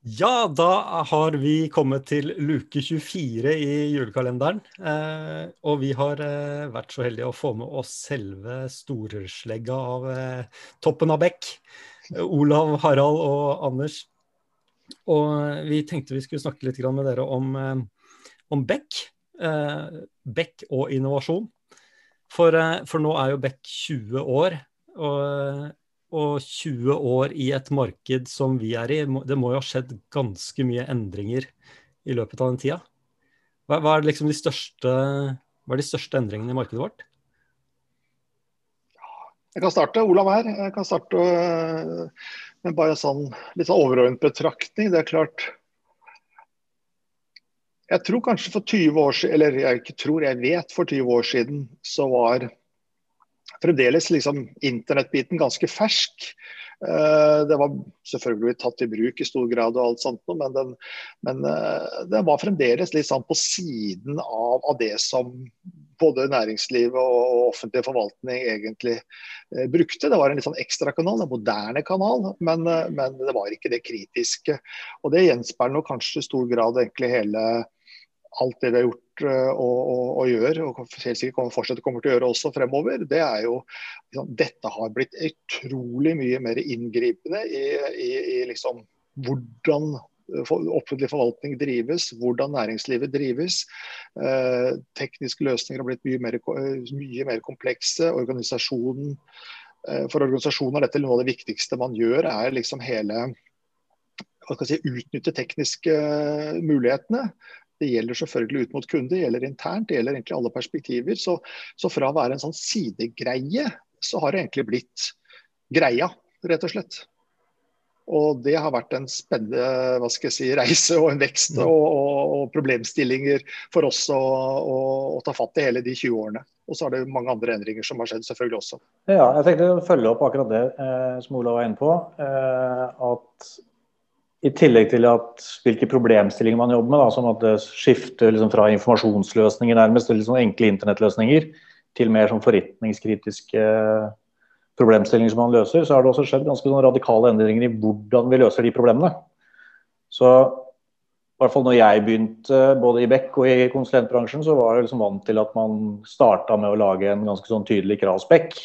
Ja, da har vi kommet til luke 24 i julekalenderen. Eh, og vi har eh, vært så heldige å få med oss selve storslegga av eh, toppen av Beck. Olav, Harald og Anders. Og vi tenkte vi skulle snakke litt med dere om, eh, om Beck. Eh, Beck og innovasjon. For, eh, for nå er jo Beck 20 år. Og og 20 år i et marked som vi er i, det må jo ha skjedd ganske mye endringer i løpet av den tida. Hva, hva er liksom de største, hva er de største endringene i markedet vårt? Jeg kan starte, Olav her. Jeg kan starte øh, med bare sånn litt sånn overordnet betraktning. Det er klart Jeg tror kanskje for 20 år siden, eller jeg ikke tror, jeg vet for 20 år siden, så var fremdeles liksom internettbiten ganske fersk. Eh, det var selvfølgelig tatt i bruk i stor grad, og alt sånt, men, den, men eh, det var fremdeles litt sånn på siden av, av, det som både næringslivet og offentlig forvaltning egentlig eh, brukte. Det var en litt sånn ekstrakanal, en moderne kanal, men, men, det var ikke det kritiske. Og Det gjenspeiler kanskje i stor grad egentlig hele alt det vi har gjort eh, og, og, og gjør, og helt sikkert kommer, fortsette kommer til å gjøre også fremover, det er jo liksom, Dette har blitt utrolig mye mer inngripende i, i, i liksom, hvordan offentlig forvaltning drives, hvordan næringslivet drives. Eh, tekniske løsninger har blitt mye mer, mye mer komplekse. Organisasjonen, eh, for organisasjonen er dette noe av det viktigste man gjør, er liksom hele si, utnytte tekniske mulighetene. Det gjelder selvfølgelig ut mot kunde, det gjelder internt, det gjelder egentlig alle perspektiver. Så, så, fra å være en sånn sidegreie, så har det egentlig blitt greia, rett og slett. Og det har vært en spennende si, reise og en vekst og, og, og problemstillinger for oss å, å, å, ta fatt i hele de 20 årene. Og så er det mange andre endringer som har skjedd selvfølgelig også. Ja, jeg tenkte å følge opp akkurat det eh, som Olav var inne på. Eh, at i tillegg til at hvilke problemstillinger man jobber med, da, som at det skifter liksom fra informasjonsløsninger nærmest til liksom enkle internettløsninger, til mer sånn forretningskritiske problemstillinger som man løser, så har det også skjedd ganske sånn radikale endringer i hvordan vi løser de problemene. Så i hvert fall når jeg begynte både i Beck og i konsulentbransjen, så var jeg liksom vant til at man starta med å lage en ganske sånn tydelig kravspekk.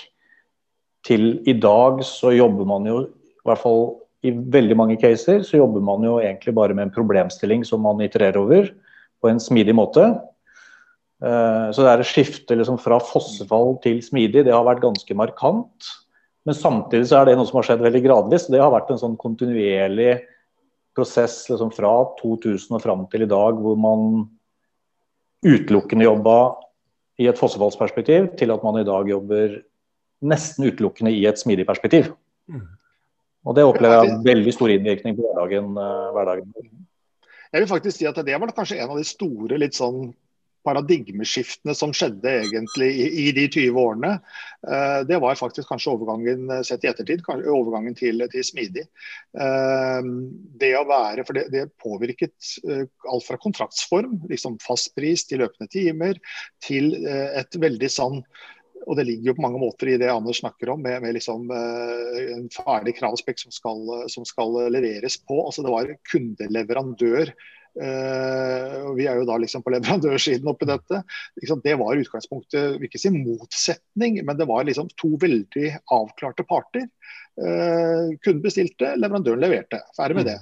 Til i dag så jobber man jo i hvert fall i veldig mange caser så jobber man jo egentlig bare med en problemstilling som man itererer over på en smidig måte. Eh, så det er et skifte liksom fra fossefall til smidig, det har vært ganske markant. Men samtidig så er det noe som har skjedd veldig gradvis. Det har vært en sånn kontinuerlig prosess liksom fra 2000 og fram til i dag, hvor man utelukkende jobba i et fossefallsperspektiv, til at man i dag jobber nesten utelukkende i et smidig perspektiv. Og det opplever jeg veldig stor innvirkning på hverdagen, eh, hverdagen. Jeg vil faktisk si at Det var kanskje en av de store litt sånn paradigmeskiftene som skjedde egentlig i, i de 20 årene. Uh, det var faktisk kanskje overgangen eh, sett i ettertid, overgangen til, til smidig. Uh, det å være, for det, det påvirket uh, alt fra kontraktsform, liksom fastpris til løpende timer, til et veldig sånn og det ligger jo på mange måter i det Anders snakker om, med, med liksom, uh, en ferdig kravspekk som, som, skal leveres på. Altså Det var kundeleverandør. Uh, vi er jo da liksom på leverandørsiden oppi dette. Det var utgangspunktet, vil ikke si motsetning, men det var liksom to veldig avklarte parter. Uh, kunden bestilte, leverandøren leverte. Ferdig med det.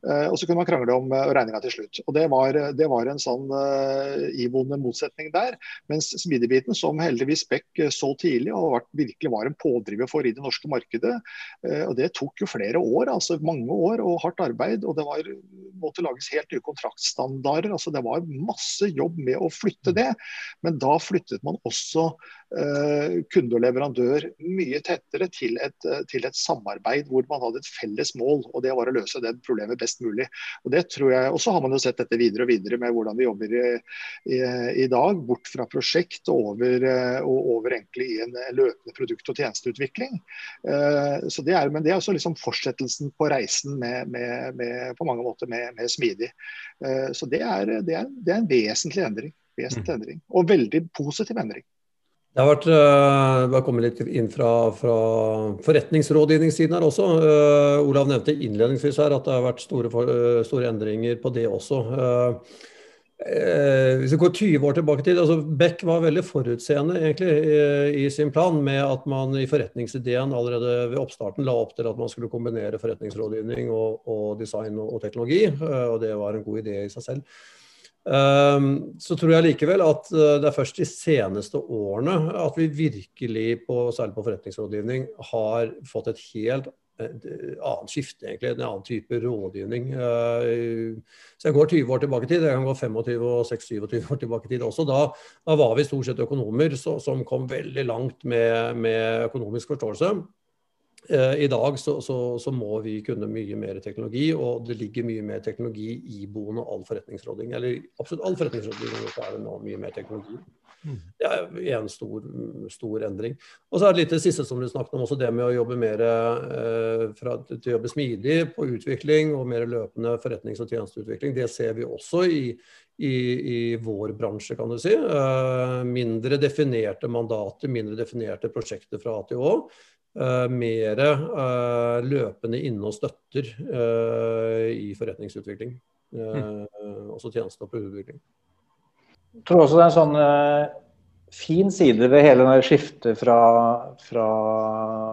Uh, og så kunne man krangle om uh, regninga til slutt. Og Det var, det var en sånn iboende motsetning der. Mens smidigbiten, som heldigvis Beck så tidlig og virkelig var en pådriver for i det norske markedet, og det tok jo flere år, altså mange år og hardt arbeid. og Det var, måtte lages helt nye kontraktstandarder. altså Det var masse jobb med å flytte det. Men da flyttet man også kunde og leverandør mye tettere til et, til et samarbeid hvor man hadde et felles mål, og det var å løse det problemet best mulig. Og det tror jeg, og så har man jo sett dette videre og videre med hvordan vi jobber i, i, i dag. Bort fra prosjekt og over, og over egentlig i en løpende produkt- og tjenesteutvikling. Så det er, men det er også liksom fortsettelsen på reisen med, med, med, på mange måter med, med smidig. Så det er, det, er, det er, en vesentlig endring. Vesentlig mm. endring. Og veldig positiv endring. Det har vært, uh, bare kommet litt inn fra, fra forretningsrådgivningssiden her også. Uh, Olav nevnte innledningsvis her at det har vært store, uh, store endringer på det også. hvis vi går 20 år tilbake til, altså Beck var veldig forutseende egentlig i, i, sin plan med at man i forretningsideen allerede ved oppstarten la opp til at man skulle kombinere forretningsrådgivning og, og design og, og teknologi. og det var en god idé i seg selv. Ehm, så tror jeg likevel at eh, det er først de seneste årene at vi virkelig, på, særlig på forretningsrådgivning, har fått et helt annet skifte, egentlig. En annen type rådgivning. Eh, så jeg går 20 år tilbake i tid, jeg kan gå 25 og 26-27 år tilbake i tid også. Da, da, var vi stort sett økonomer som kom veldig langt med, med økonomisk forståelse. Eh, I dag så, så, så, må vi kunne mye mer teknologi, og det ligger mye mer teknologi iboende all forretningsråding. Eller absolutt all forretningsråding er det nå mye mer teknologi. Mm. Det er en stor, stor endring. Og så er det litt det siste som du snakket om, også det med å jobbe mer eh, fra, til å jobbe smidig på utvikling og mer løpende forretnings- og tjenesteutvikling. Det ser vi også i, i, i vår bransje, kan du si. Eh, mindre definerte mandater, mindre definerte prosjekter fra A til Å. Uh, mer uh, løpende inne og støtter uh, i forretningsutvikling. Også tjeneste- og produktutvikling. Jeg tror også det er en sånn fin side ved hele skiftet fra, fra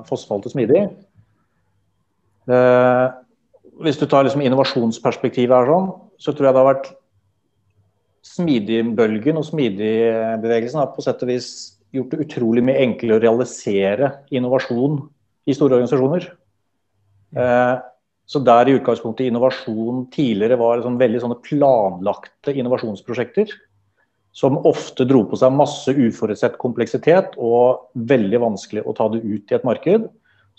fossefall til smidig. hvis du tar liksom innovasjonsperspektivet her, sånn, så tror jeg det har vært smidigbølgen og smidigbevegelsen har på sett og vis gjort det utrolig mye enklere å realisere innovasjon i store organisasjoner. Eh, så der i utgangspunktet innovasjon tidligere var sånn veldig sånne planlagte innovasjonsprosjekter, som ofte dro på seg masse uforutsett kompleksitet og veldig vanskelig å ta det ut i et marked,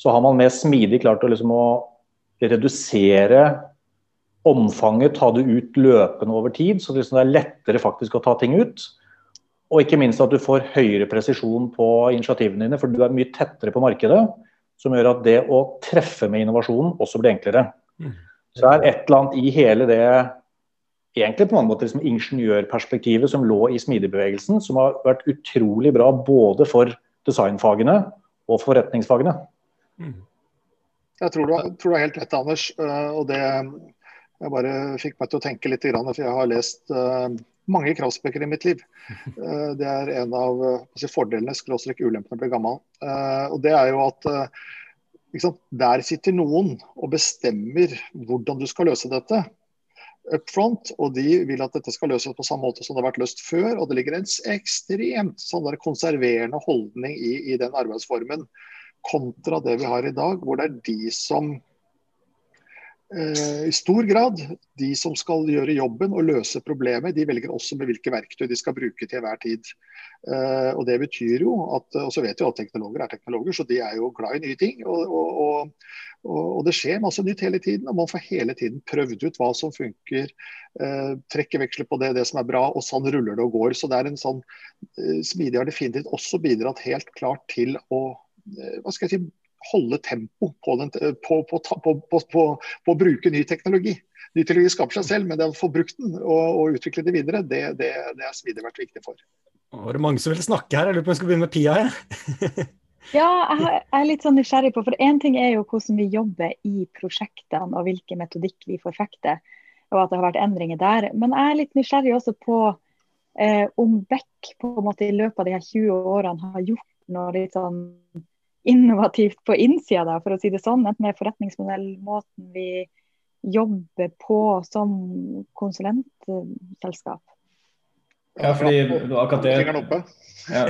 så har man mer smidig klart å, liksom, å redusere omfanget, ta det ut løpende over tid, så det er lettere faktisk å ta ting ut. Og ikke minst at du får høyere presisjon på initiativene dine, for du er mye tettere på markedet. Som gjør at det å treffe med innovasjonen også blir enklere. Mm. Så det er et eller annet i hele det egentlig på mange måter liksom ingeniørperspektivet som lå i smidigbevegelsen, som har vært utrolig bra både for designfagene og forretningsfagene. Mm. Jeg tror du, tror du har helt rett, Anders. Eh, og det jeg bare fikk meg til å tenke litt, for jeg har lest eh, mange kravspekker i mitt liv. Eh, det er en av eh, fordelene, skråstrek ulempene, å bli gammel. Og det er jo at der sitter noen og bestemmer hvordan du skal løse dette up front, og de vil at dette skal løses på samme måte som det har vært løst før. Og det ligger en ekstremt sånn konserverende holdning i, i den arbeidsformen kontra det vi har i dag, hvor det er de som i stor grad de som skal gjøre jobben og løse problemet, de velger også med hvilke verktøy de skal bruke til hver tid. Eh, og det betyr jo at, og så vet jo at teknologer er teknologer, så de er jo glad i nye ting. Og, og, og, og, det skjer masse nytt hele tiden, og man får hele tiden prøvd ut hva som funker. Eh, trekke veksler på det, det som er bra, og sånn ruller det og går. Så det er en sånn Smidig har definitivt også bidratt helt klart til å hva skal jeg si, holde tempo på, den, på, på, på, å bruke ny teknologi. Ny teknologi skaper seg selv, men det å få brukt den og, og utvikle det videre, det, det, det har Smidig vært viktig for. Var det mange som ville snakke her. Jeg lurer på om jeg skal begynne med Pia. her. ja, jeg er litt sånn nysgjerrig på, for Én ting er jo hvordan vi jobber i prosjektene og hvilken metodikk vi forfekter, og at det har vært endringer der. Men jeg er litt nysgjerrig også på eh, om Beck på en måte i løpet av de her 20 årene har gjort noe litt sånn innovativt på innsida, for å si det sånn. Enten med forretningsmodell, måten vi jobber på som konsulentselskap. Ja, fordi akkurat det, ja,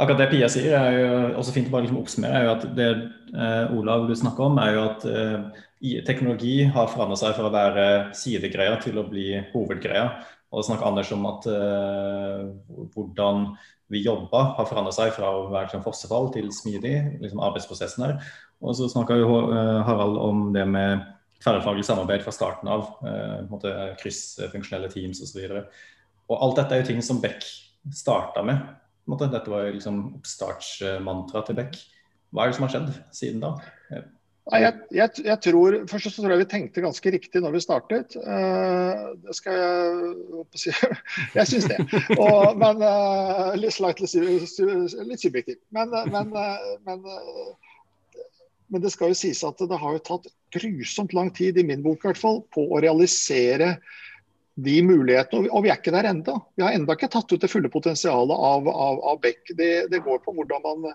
akkurat det Pia sier, er jo også fint å bare liksom oppsummere, er jo at det eh, Olav du snakker om, er jo at eh, teknologi har forandret seg fra å være sidegreia til å bli hovedgreia. Og det Anders om at eh, hvordan vi jobba, har forandra seg fra å være liksom, fossefall til smidig, liksom arbeidsprosessen her. Og så snakka eh, Harald om det med tverrfaglig samarbeid fra starten av. Eh, kryssfunksjonelle teams osv. Og alt dette er jo ting som Beck starta med. Dette var jo liksom oppstartsmantraet til Beck. Hva er det som har skjedd siden da? Jeg, jeg, jeg, tror, Først så tror jeg vi tenkte ganske riktig når vi startet. Uh, det skal jeg si. Jeg syns det. Og, men uh, litt, litt subjektivt. Men, men, men, men, det skal jo sies at det har jo tatt grusomt lang tid, i min bok i hvert fall, på å realisere de mulighetene. Og vi er ikke der enda. Vi har enda ikke tatt ut det fulle potensialet av, av, av Beck. Det, det, går på hvordan man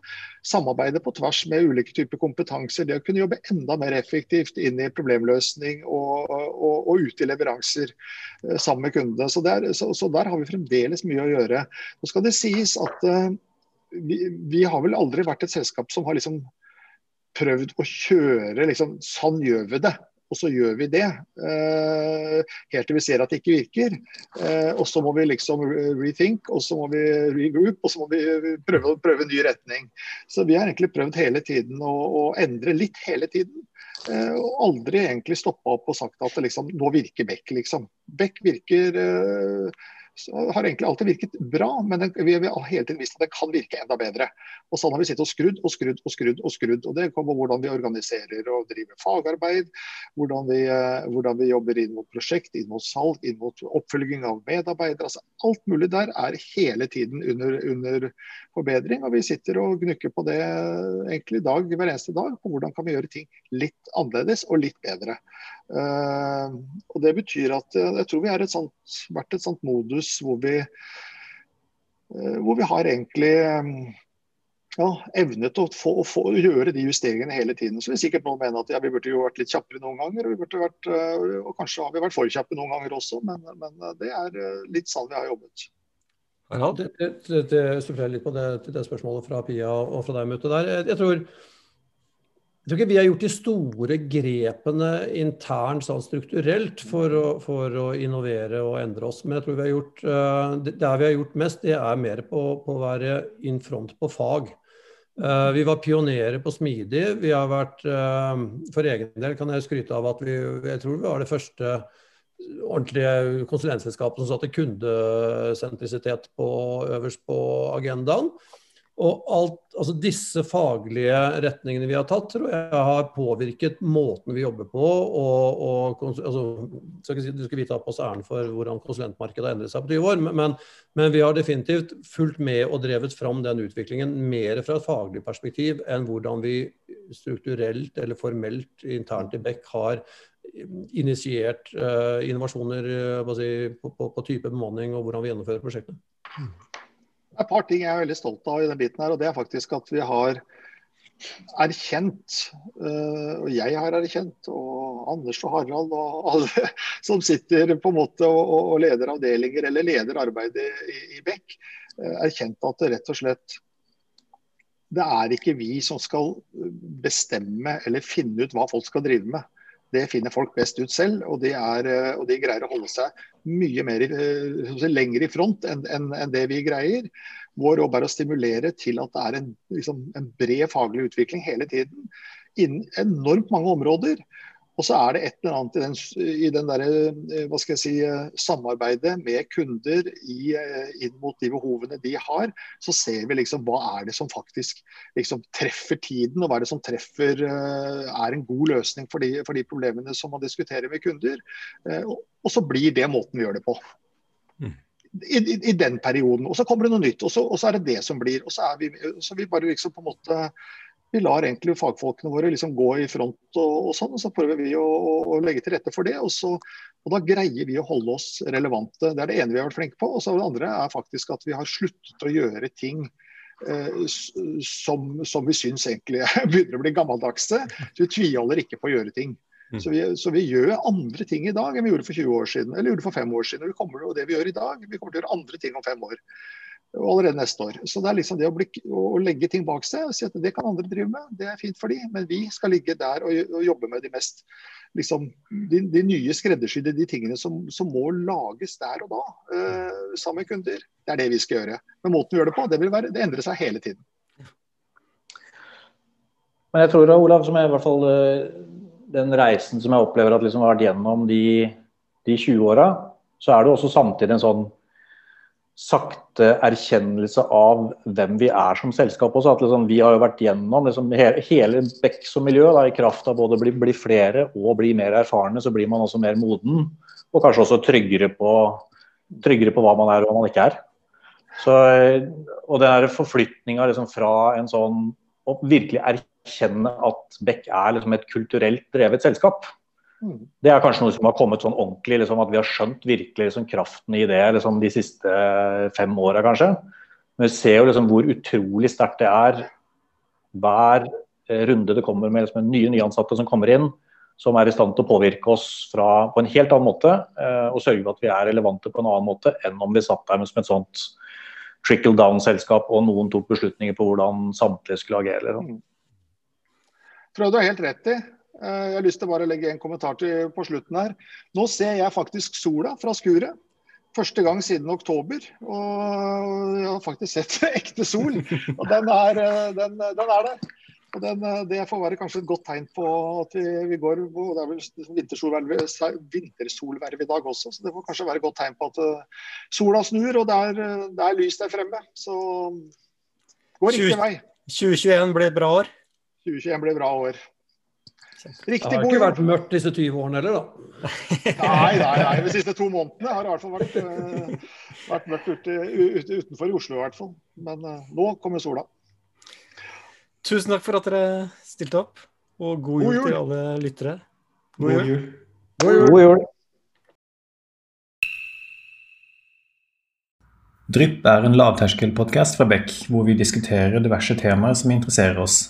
samarbeider på tvers med ulike typer kompetanser. Det å kunne jobbe enda mer effektivt inn i problemløsning og, og, og ute i leveranser eh, sammen med kundene. Så der, så, så der, har vi fremdeles mye å gjøre. Nå skal det sies at uh, vi, vi, har vel aldri vært et selskap som har liksom prøvd å kjøre liksom, Sånn gjør vi det og så gjør vi det. Eh, helt til vi ser at det ikke virker. Eh, og så må vi liksom rethink, og så må vi regroup, og så må vi prøve, prøve ny retning. Så vi har egentlig prøvd hele tiden å, å endre litt hele tiden. Eh, og aldri egentlig stoppa opp og sagt at liksom, nå virker Beck, liksom. Beck virker har egentlig alltid virket bra, men den, vi har hele tiden visst at det kan virke enda bedre. Og Sånn har vi sittet og skrudd og skrudd og skrudd. og skrudd, og Det kommer hvordan vi organiserer og driver fagarbeid, hvordan vi, eh, hvordan vi jobber inn mot prosjekt, inn mot salg, inn mot oppfølging av medarbeidere. altså Alt mulig der er hele tiden under, under forbedring. og Vi sitter og gnukker på det egentlig dag, hver eneste dag, på hvordan kan vi gjøre ting litt annerledes og litt bedre. Uh, og Det betyr at uh, jeg tror vi har vært et sånt modus hvor vi, uh, hvor vi har egentlig um, ja, evnet å, få, å få, gjøre de justeringene hele tiden. Så vil sikkert noen mene at ja, vi burde jo vært litt kjappere noen ganger. Og, vi burde vært, og kanskje har vi vært for kjappe noen ganger også, men, men det er litt sånn vi har jobbet. Ja, det, det, det supplerer litt på det, det, spørsmålet fra Pia og fra deg, Mute. der. Jeg tror jeg tror ikke vi har gjort de store grepene internt sånn strukturelt for å, for å, innovere og endre oss. Men jeg tror vi har gjort, det, der vi har gjort mest, det er mer på, på å være in front på fag. Uh, vi var pionerer på smidig. Vi har vært, uh, For egen del kan jeg skryte av at vi jeg tror vi var det første ordentlige konsulentselskapet som satte kundesentrisitet på, øverst på agendaen. Og alt, altså Disse faglige retningene vi har tatt, tror jeg har påvirket måten vi jobber på. og, og altså, skal si, Du skal vite på oss æren for hvordan konsulentmarkedet har endret seg på 20 år, men, men, vi har definitivt fulgt med og drevet fram den utviklingen mer fra et faglig perspektiv enn hvordan vi strukturelt eller formelt internt i Beck har initiert uh, innovasjoner uh, på, på, på, type bemanning og hvordan vi gjennomfører prosjektene. Det er et par ting jeg er veldig stolt av i den biten her, og det er faktisk at vi har erkjent, eh, og jeg har erkjent, og Anders og Harald og alle som sitter på en måte og, leder avdelinger eller leder arbeidet i, i Beck, eh, erkjent at det rett og slett det er ikke vi som skal bestemme eller finne ut hva folk skal drive med. Det finner folk best ut selv, og de, er, eh, og de greier å holde seg mye mer, eh, lenger i front enn en, en det vi greier. Vår jobb er å stimulere til at det er en, liksom, en bred faglig utvikling hele tiden innen enormt mange områder. Og så er det et eller annet i den, i den der, eh, hva skal jeg si, eh, samarbeidet med kunder i, eh, inn mot de behovene de har. Så ser vi liksom hva er det som faktisk liksom treffer tiden, og hva er det som treffer er en god løsning for de, for de problemene som man diskuterer med kunder. Og, og, så blir det måten vi gjør det på. Mm. I, i, i, den perioden. Og så kommer det noe nytt, og så, og så er det det som blir. Og så er vi, så vi bare liksom på en måte vi lar egentlig fagfolkene våre liksom gå i front og, og sånn, og så prøver vi å, å, legge til rette for det. Og, så, og, da greier vi å holde oss relevante. Det er det ene vi har vært flinke på. Og så det andre er faktisk at vi har sluttet å gjøre ting eh, som, som, vi syns egentlig begynner å bli gammeldagse. Så vi tviholder ikke på å gjøre ting. Mm. Så vi, så vi, gjør andre ting i dag enn vi gjorde for 20 år siden, eller gjorde for fem år siden. Og, vi kommer, og det vi gjør i dag, vi kommer til å gjøre andre ting om fem år allerede neste år. Så det er liksom det å, bli, å, legge ting bak seg og si at det kan andre drive med, det er fint for de, men vi skal ligge der og, og jobbe med de mest liksom, de, de nye skreddersydde de tingene som, som, må lages der og da, uh, sammen med kunder. Det er det vi skal gjøre. Men måten vi gjør det på, det, vil være, det endrer seg hele tiden. Men jeg tror da, Olav, som er i hvert fall eh, den reisen som jeg opplever at liksom har vært gjennom de, de 20 åra, så er det også samtidig en sånn sakte erkjennelse av hvem vi er som selskap også. At liksom, vi har jo vært gjennom liksom, hele, hele Beck som miljø, da, i kraft av både å bli, bli, flere og bli mer erfarne, så blir man også mer moden. Og kanskje også tryggere på, tryggere på hva man er og hva man ikke er. Så, og den forflytninga liksom, fra en sånn å virkelig erkjenne at Beck er liksom, et kulturelt drevet selskap det er kanskje noe som har kommet sånn ordentlig, liksom, at vi har skjønt virkelig liksom, kraften i det liksom, de siste fem åra, kanskje. Men vi ser jo liksom, hvor utrolig sterkt det er hver eh, runde det kommer med liksom, nye nyansatte som kommer inn, som er i stand til å påvirke oss fra, på en helt annen måte, eh, og sørge for at vi er relevante på en annen måte enn om vi satt der med som et sånt trickle down-selskap og noen tok beslutninger på hvordan samtlige skulle agere. Tror jeg du har helt rett i. Eh, jeg har lyst til bare å legge en kommentar til på slutten her. Nå ser jeg faktisk sola fra skuret. Første gang siden oktober. Og jeg har faktisk sett ekte sol. Og den er, eh, den, den er der. Og den, eh, det får være kanskje et godt tegn på at vi, vi går Det er vel vintersolverv, i dag også, så det får kanskje være et godt tegn på at sola snur og det er, det er lys der fremme. Så går riktig vei. 2021 blir et bra år? 2021 blir et bra år. Riktig det har ikke vært mørkt disse 20 årene heller, da? nei, nei, nei, de siste to månedene har det i hvert fall vært, uh, vært mørkt ute, ute, utenfor i Oslo. i hvert fall. Men uh, nå kommer sola. Tusen takk for at dere stilte opp, og god, god jul, til alle lyttere. God, god jul. God jul. God jul. Drypp er en lavterskelpodkast fra Beck, hvor vi diskuterer diverse temaer som interesserer oss.